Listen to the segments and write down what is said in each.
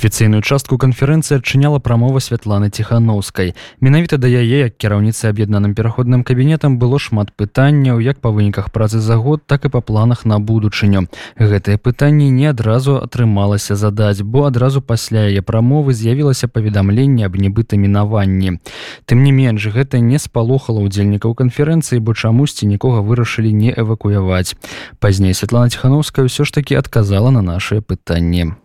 Афіцыйную частку канферэнцыі адчыняла прамова святланы ціханаўскай. Менавіта да яе як кіраўніцы аб'яднаным пераходным кабінетам было шмат пытанняў як па выніках працы за год, так і па планах на будучыню. Гэтыя пытанні не адразу атрымалася задаць, бо адразу пасля яе прамовы з'явілася паведамленне аб нібыта мінаванні. Тым не менш гэта не спалохала удзельнікаў канферэнцыі, бо чамусьці нікога вырашылі не эвакуяваць. Пазней Святлана Ціхановская ўсё ж такі адказала на нашыя пытанні.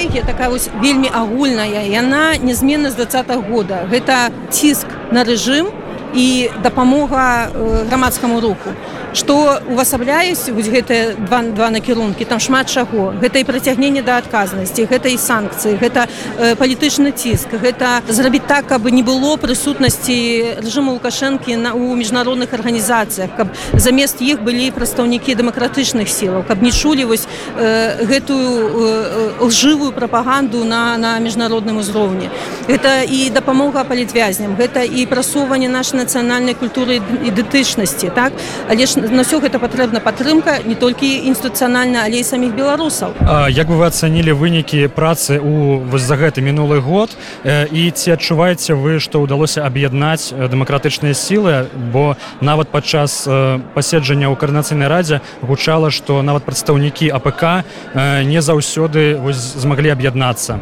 Стратегія такая вось вельмі агульная яна нязменна з двадцатого года гэта ціск на рэжым і дапамога э, грамадскаму руху Што увасабляюць вось гэтыя два, два накірункі там шмат чаго. Гэта і прыцягненне да адказнасці гэта і санкцыі гэта э, палітычны ціск гэта зрабіць так каб не было прысутнасці рэжыму лукашэнкі на у міжнародных арганізацыях каб замест іх былі прадстаўнікі дэмакратычных сілаў каб не чулі вось э, гэтую э, лжывую прапаганду на на міжнародным узроўні. Гэта і дапамога палітвязням гэта і прасоўванне нашай нацыянальнай культуры ідэнтычнасці так? Але ж на ўсё гэта патрэбна падтрымка не толькі інстытуцыянальна але і саміх беларусаў. Як бы вы ацанілі вынікі працы у вось за гэты мінулы год? І ці адчуваеце вы што ўдалося аб'яднаць дэмакратычныя сілы? Бо нават падчас паседжання ў каарнацыйнай радзе гучала што нават прадстаўнікі АПК не заўсёды змаглі аб'яднацца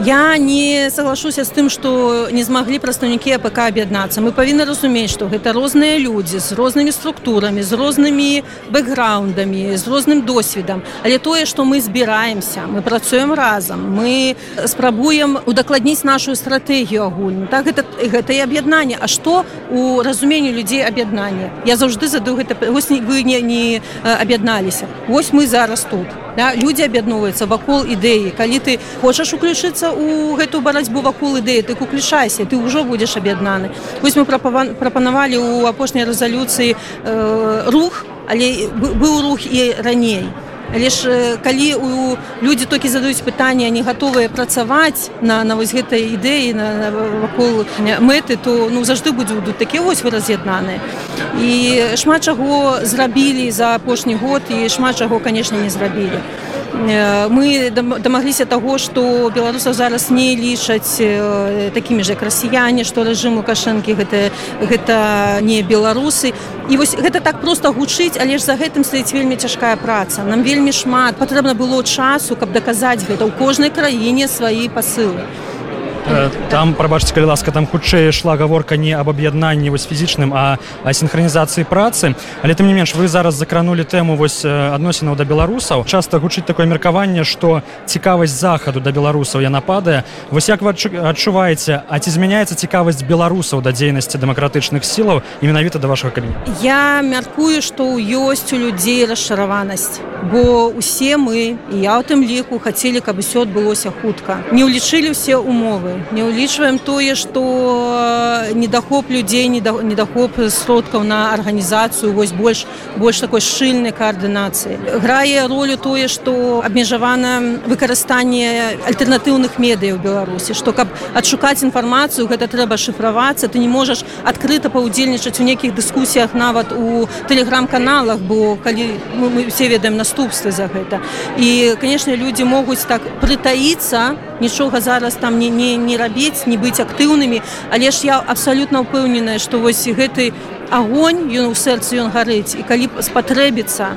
Я не соглашуся з тым, што не змаглі прадстаўнікі АПК аб'яднацца. Мы павінны разумець, што гэта розныя людзі з рознымі структурамі, з рознымі бэкграундамі, з розным досведам. Але тое, што мы збіраемся, мы працуем разам, мы спрабуем удакладніць нашу стратэгію агульную. Так гэта, гэта і аб'яднанне. А што у разуменні людзей аб'яднання? Я заўжды задаю гэта вось вы не, не аб'ядналіся. Вось мы зараз тут. Да? Людзі аб'ядноўваюцца вакол ідэі. Калі ты хочаш уключыцца ў гэтую барацьбу вакол ідэі, ты уключайся, ты ўжо будзеш аб'яднаны. Вось мы прапанавалі ў апошняй рэзалюцыі э, рух, але быў рух і раней. Але ж калі у людзі толькі задаюць пытанне, не гатовыя працаваць на, на вось гэтай ідэі вакол мэты, то ну, заўжды будзе будуць такія вось вы раз'яднаныя. І шмат чаго зрабілі за апошні год і шмат чаго, канешне, не зрабілі мы дамагліся таго што беларусаў зараз не лічаць такімі ж як расіяне што рэжым лукашэнкі гэта гэта не беларусы і вось гэта так просто гучыць але ж за гэтым стаіць вельмі цяжкая праца. Нам вельмі шмат. Патрэбна было часу каб даказаць гэта ў кожнай краіне свае пасылы там прабачце калі ласка там хутчэй ішла гаворка не аб аб'яднанні вось фізічным а а синхронізацыі працы. Але тым не менш вы зараз закранули тэму вось адносінаў да беларусаў. Часта гучыць такое меркаванне што цікавасць захаду да беларусаў яна падае. Вось як вы адчуваеце а ці змяняецца цікавасць беларусаў да дзейнасці дэмакратычных сілаў і менавіта да вашага кабі я мяркую што ёсць у людзей расчараванасць бо усе мы і я ў тым ліку хацелі каб усё адбылося хутка. Не ўлічылі ўсе умовы не ўлічваем тое што недахоп людзей недахоп сродкаў на арганізацыю вось больш больш такой шчыльнай каардынацыі. Грае ролю тое што абмежавана выкарыстанне альтэрнатыўных медыяў беларусі што каб адшукаць інфармацыю гэта трэба шыфравацца. Ты не можаш адкрыта паўдзельнічаць у нейкіх дыскусіях нават у тэлеграм-каналах бо калі мы, все ведаем наступствы за гэта. І канешне людзі могуць так прытаіцца нічога зараз там не не не рабіць не быць актыўнымі але ж я абсалютна ўпэўненая што вось гэты агонь ён у сэрцы ён гарыць. І калі спатрэбіцца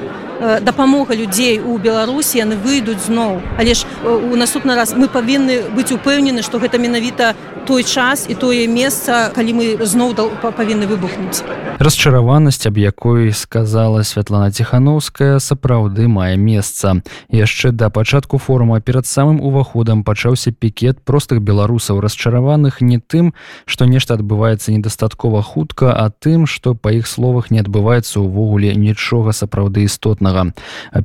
дапамога людзей у беларусі яны выйдуць зноў. Але ж у наступны раз мы павінны быць упэўнены што гэта менавіта той час і тое месца калі мы зноў павінны выбухнуць. Расчараванасць аб якой сказала святлана ціхановская сапраўды мае месца. Яшчэ да пачатку форума перад самым уваходам пачаўся пікет простых беларусаў расчараваных не тым што нешта адбываецца недастаткова хутка а тым што што па іх словах не адбываецца ўвогуле нічога сапраўды істотнага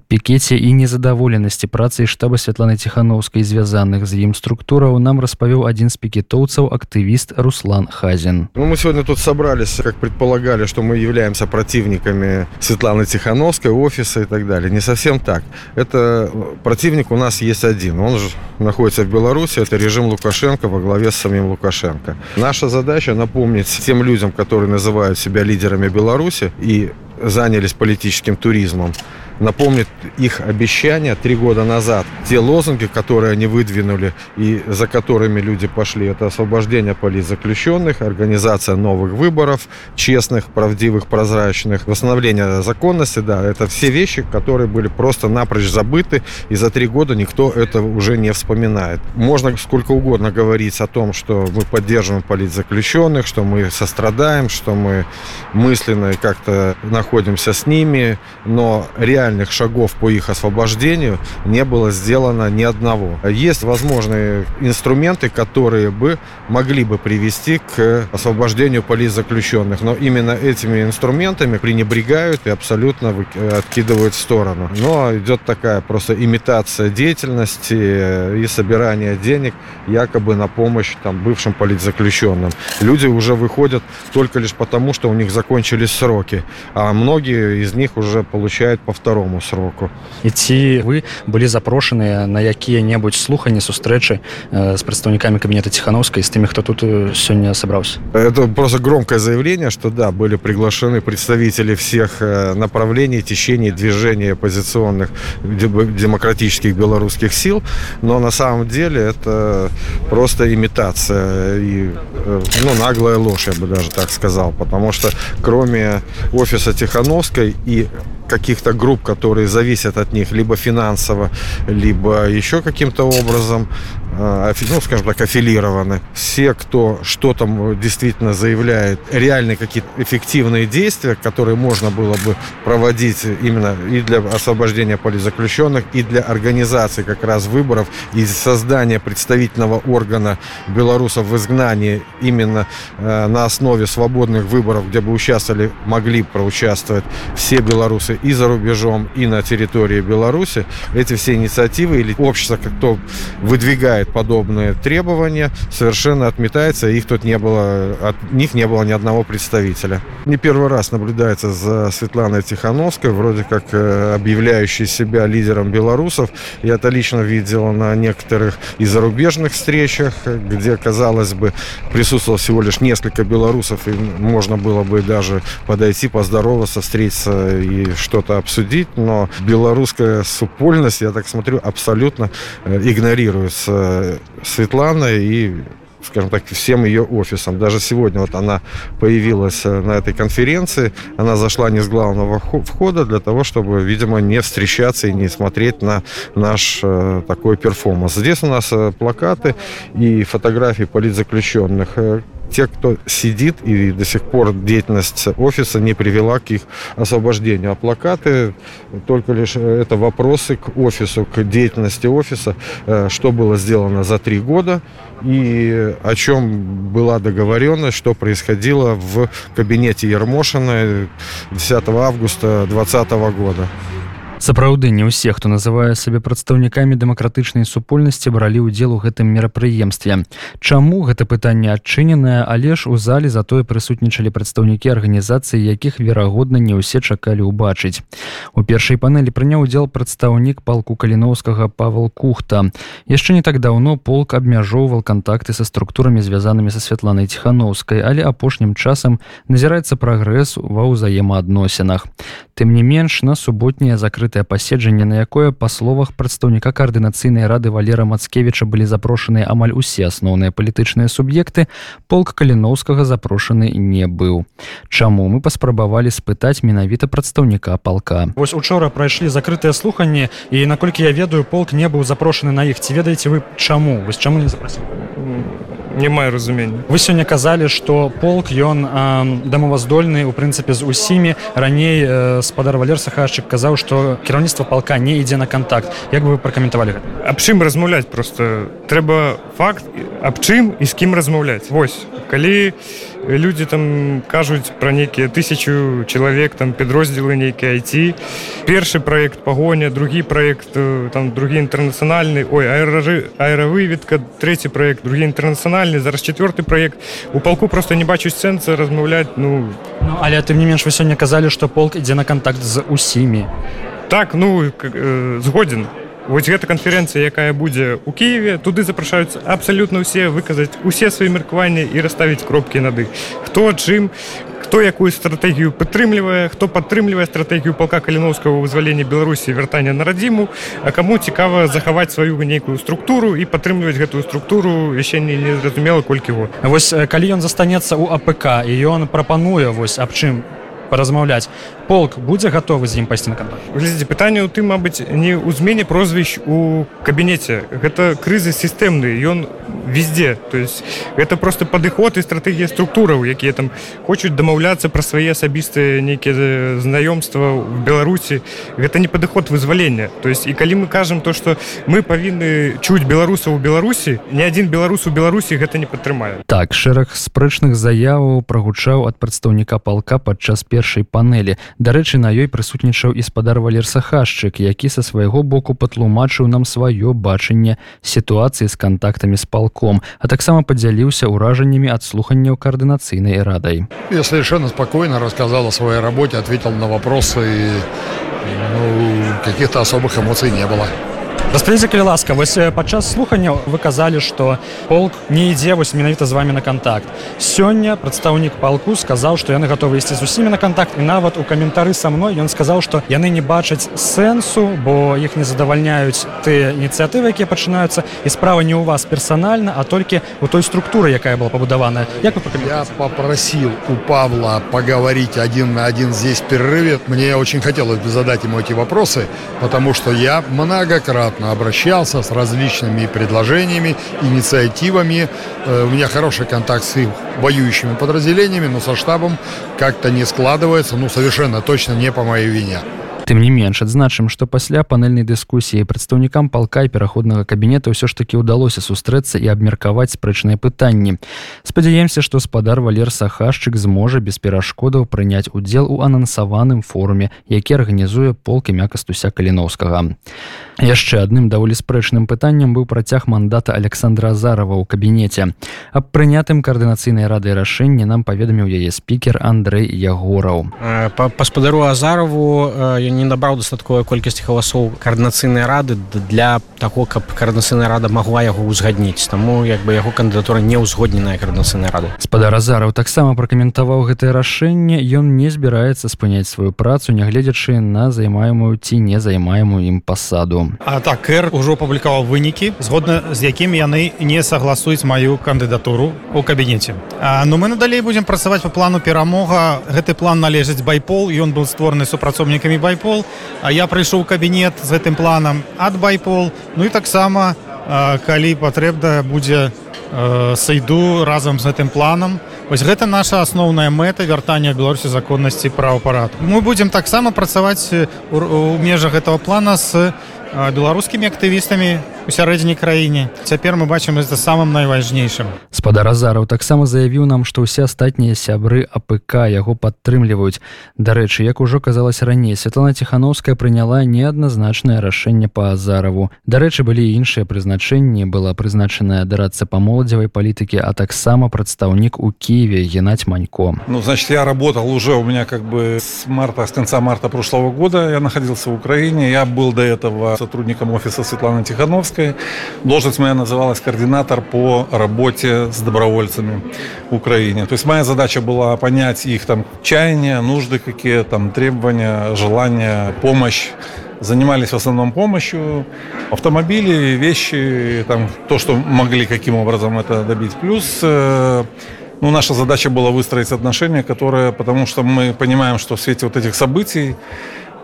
пікеце і незадаволенасці працай штаба святланы ціхановскай звязаных з ім структураў нам распавёў адзін з пікетоўцаў актывіст руслан хазин ну, мы сегодня тут собрались как предполагали что мы являемся противниками светланы тихановской офиса и так далее не совсем так это противник у нас есть один он же находится в беларуси это режим лукашенко во главе с самим лукашенко наша задача напомнить тем людям которые называют себя лидерами беларуси и занялись политическим туризмом напомнит их обещания три года назад. Те лозунги, которые они выдвинули и за которыми люди пошли, это освобождение политзаключенных, организация новых выборов, честных, правдивых, прозрачных, восстановление законности, да, это все вещи, которые были просто напрочь забыты, и за три года никто это уже не вспоминает. Можно сколько угодно говорить о том, что мы поддерживаем политзаключенных, что мы сострадаем, что мы мысленно как-то находимся с ними, но реально реальных шагов по их освобождению не было сделано ни одного. Есть возможные инструменты, которые бы могли бы привести к освобождению политзаключенных, но именно этими инструментами пренебрегают и абсолютно откидывают в сторону. Но идет такая просто имитация деятельности и собирание денег якобы на помощь там, бывшим политзаключенным. Люди уже выходят только лишь потому, что у них закончились сроки, а многие из них уже получают по второму второму сроку і ці вы былі запрошаныя на якія-небудзь слухані сустрэчы э, с прадстаўнікамі кабінета тихохановскай з тымі хто тут э, сёння сабраўся это просто громкое заявление что да были приглашены представители всех э, направлений течений движения оппозиционных демократических белорусских сил но на самом деле это просто имитация и ну наглая ложь я бы даже так сказал потому что кроме офиса тихохановской и каких-то групп, которые зависят от них либо финансово, либо еще каким-то образом, ну, скажем так, аффилированы. Все, кто что там действительно заявляет, реальные какие-то эффективные действия, которые можно было бы проводить именно и для освобождения политзаключенных, и для организации как раз выборов, и создания представительного органа белорусов в изгнании именно э, на основе свободных выборов, где бы участвовали, могли проучаствовать все белорусы и за рубежом, и на территории Беларуси. Эти все инициативы или общество, кто выдвигает подобные требования, совершенно отметается, их тут не было, от них не было ни одного представителя. Не первый раз наблюдается за Светланой Тихановской, вроде как э, объявляющей себя лидером белорусов. Я это лично видел на некоторых и зарубежных встречах, где, казалось бы, присутствовало всего лишь несколько белорусов, и можно было бы даже подойти, поздороваться, встретиться и что-то обсудить, но белорусская супольность, я так смотрю, абсолютно э, игнорируется Светлана и скажем так, всем ее офисом. Даже сегодня вот она появилась э, на этой конференции, она зашла не с главного входа для того, чтобы, видимо, не встречаться и не смотреть на наш э, такой перформанс. Здесь у нас э, плакаты и фотографии политзаключенных, те, кто сидит, и до сих пор деятельность офиса не привела к их освобождению. А плакаты только лишь э, это вопросы к офису, к деятельности офиса, э, что было сделано за три года и о чем была договоренность, что происходило в кабинете Ермошина 10 августа 2020 года. Сапраўды не ўсе хто называе сабе прадстаўнікамі дэмакратычнай супольнасці бралі ўдзел у гэтым мерапрыемстве. Чаму гэта пытанне адчыненае але ж у зале затое прысутнічалі прадстаўнікі арганізацыі якіх верагодна не ўсе чакалі ўбачыць. У першай панелі прыняў удзел прадстаўнік палку каліноўскага павал кухта. Яшчэ не так даўно полк абмяжоўваў кантакты са структурамі звязанымі са святланай ціхановскай але апошнім часам назіраецца прагрэс ва ўзаемаадносінах. Тым не менш на суботняе закрыта закрытае паседжанне на якое па словах прадстаўніка каардынацыйнай рады валера мацкевіча былі запрошаныя амаль усе асноўныя палітычныя суб'екты полк каліноўскага запрошаны не быў. Чаму мы паспрабавалі спытаць менавіта прадстаўніка палка. Вось учора прайшлі закрытыя слуханні і наколькі я ведаю полк не быў запрошаны на іх. Ці ведаеце вы чаму? Вось чаму не запрасіў не маю разумення вы сёння казалі что полк ён дамоваздольны у прынцыпе з усімі раней э, спадар валер сахарчык казаў что кіраўніцтва палка не ідзе на контакт як бы вы пракаментавалі аб чым размаўляць просто? Трэба факт аб чым і з кім размаўляць. Восьось калі люди там кажуць пра нейкія тысячу чалавек там підроздзелы нейкі IT першы проект пагоня другі проект там другі інтэрнацыянальны ой аэражы аэравыведка третий проект другі інтэрнацыянальны зараз четверты проект у палку просто не бачуць сэнса размаўляць ну. Ну, але тым не менш вы сёння казалі што полк ідзе на кантакт з усімі. Так ну э, згоден вось гэта канферэнцыя якая будзе у Кіеве. Туды запрашаюцца абсалютна ўсе выказаць усе свае меркаванні і расставіць кропкі над іх. Хто чым хто якую стратэгію падтрымлівае хто падтрымлівае стратэгію палка каліновскага вызвалення беларусі вяртання на радзіму а каму цікава захаваць сваю нейкую структуру і падтрымліваць гэтую структуру яшчэ не незразумела колькі год. Вось калі ён застанецца ў АПК і ён прапануе вось аб чым паразмаўляць полк будзе гатовы з ім пайсці на кантакт? Глядзіце пытанне ў тым мабыць не ў змене прозвищ у кабінеце. Гэта крызы сістэмны ён везде. То есть гэта просто падыход і стратэгія структураў якія там хочуць дамаўляцца пра свае асабістыя нейкія знаёмства в беларусі. Гэта не падыход вызвалення. То есть і калі мы кажам то что мы павінны чуць беларусаў у беларусі ні адзін беларус у беларусі гэта не падтрымае. Так шэраг спрэчных заяваў прагучаў ад прадстаўніка палка падчас першай панелі дарэчы на ёй прысутнічаў і спадар валер сахашчык які са свайго боку патлумачыў нам сваё бачанне сітуацыі з кантактамі з палком а таксама падзяліўся ўражаннямі ад слуханняў коаардынацыйнай радай я совершенно спокойно рассказал о своей работе ответил на вопросы и ну, каких-то особых эмоций не было распавядзіце калі ласка вось э, падчас слухання вы казалі што полк не ідзе вось менавіта з вами на контакт сёння прадстаўнік палку сказаў што яны гатовы ісці з усімі на контакт і нават у каментары са мной ён сказаў што яны не бачаць сэнсу бо іх не задавальняюць тыя ініцыятывы якія пачынаюцца і справа не ў вас персанальна а толькі у той структуры якая была пабудаваная як вы я попросил у павла поговорить один на один здесь в перерыве мне очень хотелось бы задать ему эти вопросы потому что я многократно неоднократно обращался с различными предложениями, инициативами. Э, у меня хороший контакт с их воюющими подразделениями, но со штабом как-то не складывается, ну совершенно точно не по моей вине. Тым не менш адзначым што пасля панельнай дыскусіі прадстаўнікам палка і пераходнага кабінета ўсё ж такі ўдалося сустрэцца і абмеркаваць спрэчныя пытанні спадзяемся што спадар валер сахашчык зможа без перашкодаў прыняць удзел у анансаваным форуме які арганізуе полк імя кастуся каліновскага яшчэ адным даволі спрэчным пытанням быў працяг мандата александра азарова ў кабінеце. Аб прынятым каардынацыйнай рады рашэння нам паведаміў яе спікер Андрей ягораў. Па спадару азарову я не набраў дастатковая колькасць галасоў каардынацыйнай рады для таго каб каардынацыйная рада магла яго ўзгадніць. Таму як бы яго кандыдатура не ўзгодненая каардынацыйнай рады спадар азараў таксама пракаментаваў гэтае рашэнне. Ён не збіраецца спыняць сваю працу нягледзячы на займаемую ці не займаемую ім пасаду. А так р ужо публікаваў вынікі згодна з якім яны не сагласуюць маю кандыдатуру у кабінеце. А, ну мы надалей будзем працаваць по плану перамога. Гэты план належыць байпол. Ён быў створаны супрацоўнікамі супрацоўнікамі байпол а я прыйшоў кабінет з гэтым планам ад байпол. Ну і таксама калі патрэбна будзе сыду разам з гэтым планам вось гэта наша асноўная мэта вяртання беларусі законнасці правапарадак мы будзем таксама працаваць у межах гэтага плана з беларускімі актывістамі у сярэдзіне краіне цяпер мы бачым это самым найважнейшым спадар азараў таксама заявіў нам што ўсе астатнія сябры апк яго падтрымліваюць дарэчы як ужо казалось раней Святлана ціхановская прыняла неадназначнае рашэнне по азараву дарэчы былі іншыя прызначэнні была прызначаная дарацца па моладзевай палітыкі а таксама прадстаўнік у киеве геннадь манько ну значит я работал уже у меня как бы с марта с конца марта прошлого года я находился в украине я был до этого сотрудником офиса Светланы Тихановской. Должность моя называлась координатор по работе с добровольцами в Украине. То есть моя задача была понять их там чаяния, нужды какие, там требования, желания, помощь занимались в основном помощью автомобили, вещи, там, то, что могли каким образом это добить. Плюс э, ну, наша задача была выстроить отношения, которые, потому что мы понимаем, что в свете вот этих событий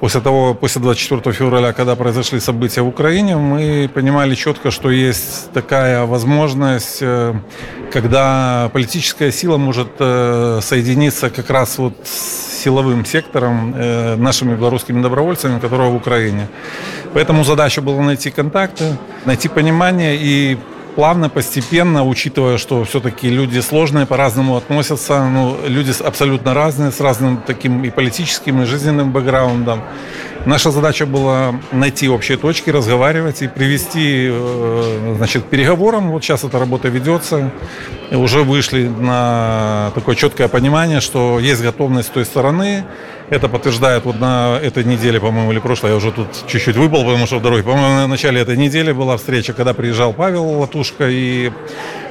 после того, после 24 февраля, когда произошли события в Украине, мы понимали четко, что есть такая возможность, э, когда политическая сила может э, соединиться как раз вот с силовым сектором, э, нашими белорусскими добровольцами, которые в Украине. Поэтому задача была найти контакты, найти понимание и плавно, постепенно, учитывая, что все-таки люди сложные, по-разному относятся, ну, люди абсолютно разные, с разным таким и политическим, и жизненным бэкграундом. Наша задача была найти общие точки, разговаривать и привести э, значит, к переговорам. Вот сейчас эта работа ведется. И уже вышли на такое четкое понимание, что есть готовность с той стороны. Это подтверждает вот на этой неделе, по-моему, или прошлой, я уже тут чуть-чуть выпал, потому что в дороге. По-моему, на начале этой недели была встреча, когда приезжал Павел Латушка и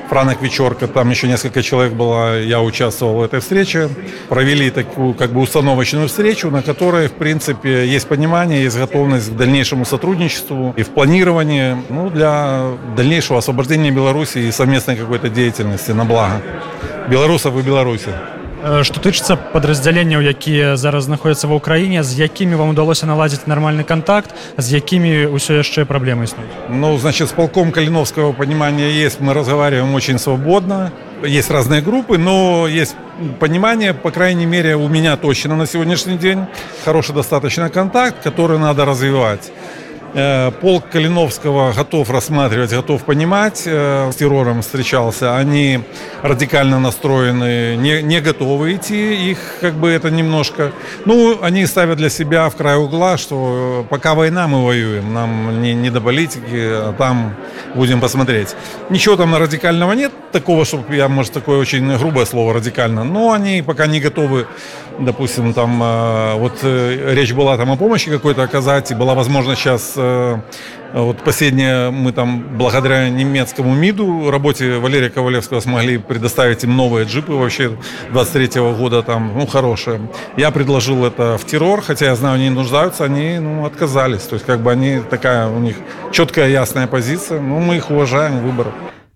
Франок Вечерка, там еще несколько человек было, я участвовал в этой встрече. Провели такую как бы установочную встречу, на которой, в принципе, есть понимание, есть готовность к дальнейшему сотрудничеству и в планировании ну, для дальнейшего освобождения Беларуси и совместной какой-то деятельности на благо белорусов и Беларуси. Што тычыцца падраздзяленняў, якія зараз знаходзяцца ва ўкраіне, з якімі вам удалося наладзіць нармальны контакт, з якімі ўсё яшчэ праблемы існуюць. Ну, значит, с полком Калиновского понимания есть, мы разговариваем очень свободно, есть разные группы, но есть понимание, по крайней мере, у меня точно на сегодняшний день хороший достаточно контакт, который надо развивать. Э, полк Калиновского готов рассматривать, готов понимать. Э, с террором встречался. Они радикально настроены, не, не готовы идти. Их как бы это немножко... Ну, они ставят для себя в край угла, что пока война, мы воюем. Нам не, не до политики, а там будем посмотреть. Ничего там радикального нет. Такого, чтобы я, может, такое очень грубое слово радикально. Но они пока не готовы, допустим, там... Э, вот речь была там о помощи какой-то оказать. И была возможность сейчас Э, вот последнее мы там благодаря немецкому МИДу, работе Валерия Ковалевского смогли предоставить им новые джипы вообще 23 -го года там, ну, хорошие. Я предложил это в террор, хотя я знаю, они нуждаются, они, ну, отказались. То есть, как бы они такая, у них четкая, ясная позиция, ну, мы их уважаем, выбор.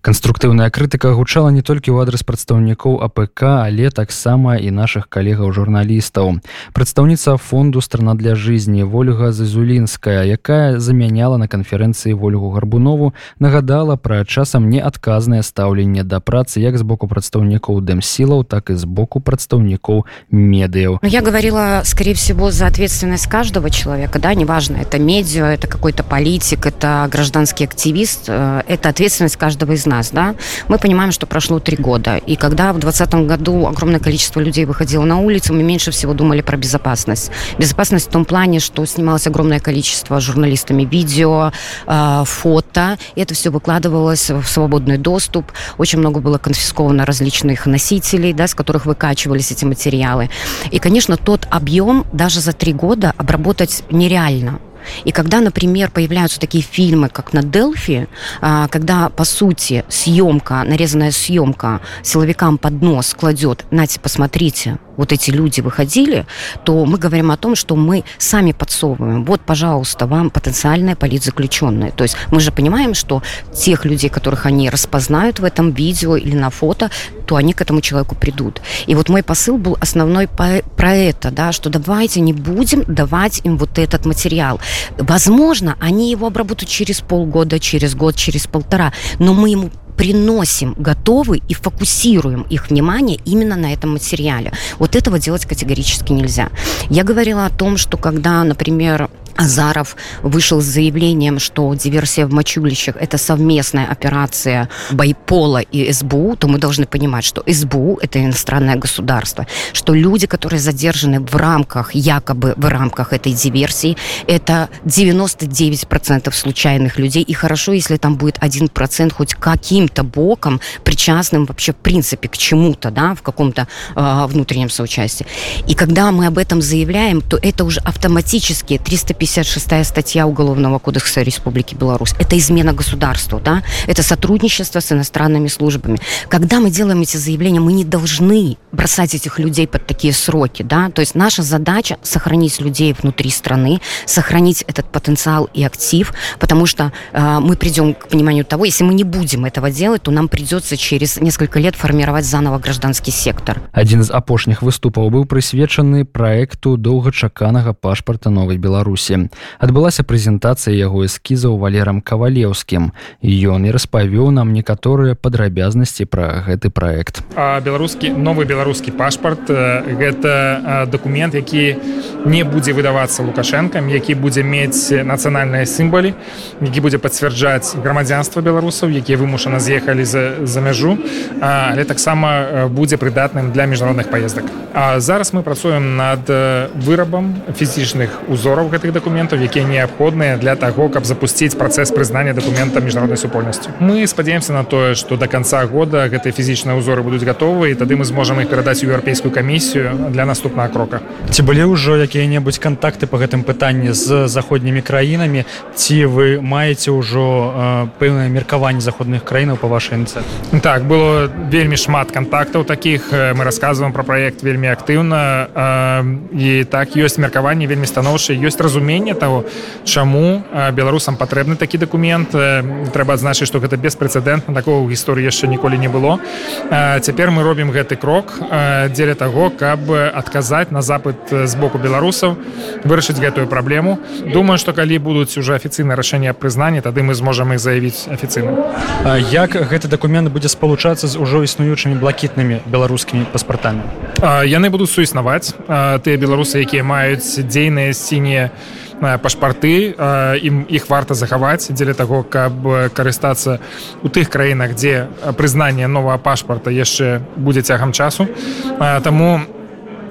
Канструктыўная крытыка гучала не толькі ў адрас прадстаўнікоў АПК, але таксама і нашых калегаў журналістаў. Прадстаўніца фонду страна для жизни Вольга Зазулінская, якая замяняла на канферэнцыі Вольгу Гарбунову, нагадала пра часам неадказнае стаўленне да працы як з боку прадстаўнікоў дэмсілаў, так і з боку прадстаўнікоў медыяў. Ну, я говорила, скорее всего, за ответственность каждого человека, да, неважно, это медиа, это какой-то политик, это гражданский активист, э, это ответственность каждого из нас, да, мы понимаем, что прошло три года, и когда в 2020 году огромное количество людей выходило на улицу, мы меньше всего думали про безопасность. Безопасность в том плане, что снималось огромное количество журналистами видео, э, фото, и это все выкладывалось в свободный доступ, очень много было конфисковано различных носителей, да, с которых выкачивались эти материалы. И, конечно, тот объем даже за три года обработать нереально. И когда, например, появляются такие фильмы, как на Делфи, а, когда, по сути, съемка, нарезанная съемка силовикам под нос кладет, Нате, посмотрите, вот эти люди выходили, то мы говорим о том, что мы сами подсовываем. Вот, пожалуйста, вам потенциальные политзаключенные. То есть мы же понимаем, что тех людей, которых они распознают в этом видео или на фото, то они к этому человеку придут. И вот мой посыл был основной про это, да, что давайте не будем давать им вот этот материал. Возможно, они его обработают через полгода, через год, через полтора, но мы ему приносим готовы и фокусируем их внимание именно на этом материале. Вот этого делать категорически нельзя. Я говорила о том, что когда, например, Азаров вышел с заявлением, что диверсия в Мачулищах – это совместная операция Байпола и СБУ, то мы должны понимать, что СБУ – это иностранное государство, что люди, которые задержаны в рамках, якобы в рамках этой диверсии, это 99% случайных людей, и хорошо, если там будет 1% хоть каким-то боком причастным вообще в принципе к чему-то, да, в каком-то э, внутреннем соучастии. И когда мы об этом заявляем, то это уже автоматически 350 56 статья Уголовного кодекса Республики Беларусь. Это измена государству, да? Это сотрудничество с иностранными службами. Когда мы делаем эти заявления, мы не должны бросать этих людей под такие сроки, да? То есть наша задача сохранить людей внутри страны, сохранить этот потенциал и актив, потому что э, мы придем к пониманию того, если мы не будем этого делать, то нам придется через несколько лет формировать заново гражданский сектор. Один из апошних выступов был присвечаны проекту долгочаканага пашпарта Новой Беларуси беларусі адбылася прэзентацыя яго эскізаў валерам кавалеўскім. Ён і распавёў нам некаторыя падрабязнасці пра гэты праект. Беларускі новы беларускі пашпарт гэта дакумент які не будзе выдавацца лукашэнкам які будзе мець нацыянальныя сімбалі які будзе пацвярджаць грамадзянства беларусаў якія вымушана з'ехалі за, за мяжу але таксама будзе прыдатным для міжнародных паездак. А зараз мы працуем над вырабам фізічных узораў гэтых дакументаў якія неабходныя для таго каб запусціць працэс прызнання дакумента міжнароднай супольнасцю мы спадзяемся на тое што до конца года гэтыя фізічныя ўзоры будуць гатовы і тады мы зможам іх перадаць у еўрапейскую камісію для наступнага крока. Ці былі ўжо якія-небудзь контакты по гэтым пытанні з заходнімі краінамі ці вы маеце ўжо пэўнае меркаванне заходных краінаў по вашай інцы так было вельмі шмат контактаў таких мы рассказываем про проект вельмі актыўна і так ёсць меркаванне вельмі станоўчае ёсць разуменне того чаму беларусам патрэбны такі документ трэба адзначыць что гэта беспрэцэдэнтна такого гісторыі яшчэ ніколі не было. Цяпер мы робім гэты крок дзеля таго каб адказаць на запад з боку беларусаў вырашыць гэтую праблему. Думаю что калі будуць уже афіцыйнае рашэнне прызнання тады мы зможам их заявіць афіцыйна. Як гэты документ будзе спалучацца з ужо існуючымі блакітнымі беларускімі паспартамі? Яны будуць суіснаваць. Тыя беларусы якія маюць дзейныя сінія пашпарты ім іх варта захаваць дзеля таго каб карыстацца у тых краінах дзе прызнанне новага пашпарта яшчэ будзе цягам часу. Таму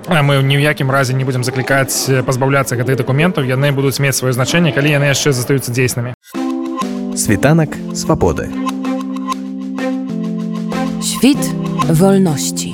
мы ні ў якім разе не будзем заклікаць пазбаўляцца гэтых дакументаў. Яны будуць мець сваё значэнне калі яны яшчэ застаюцца дзейснымі. Світанак свабоды. Świt wolności.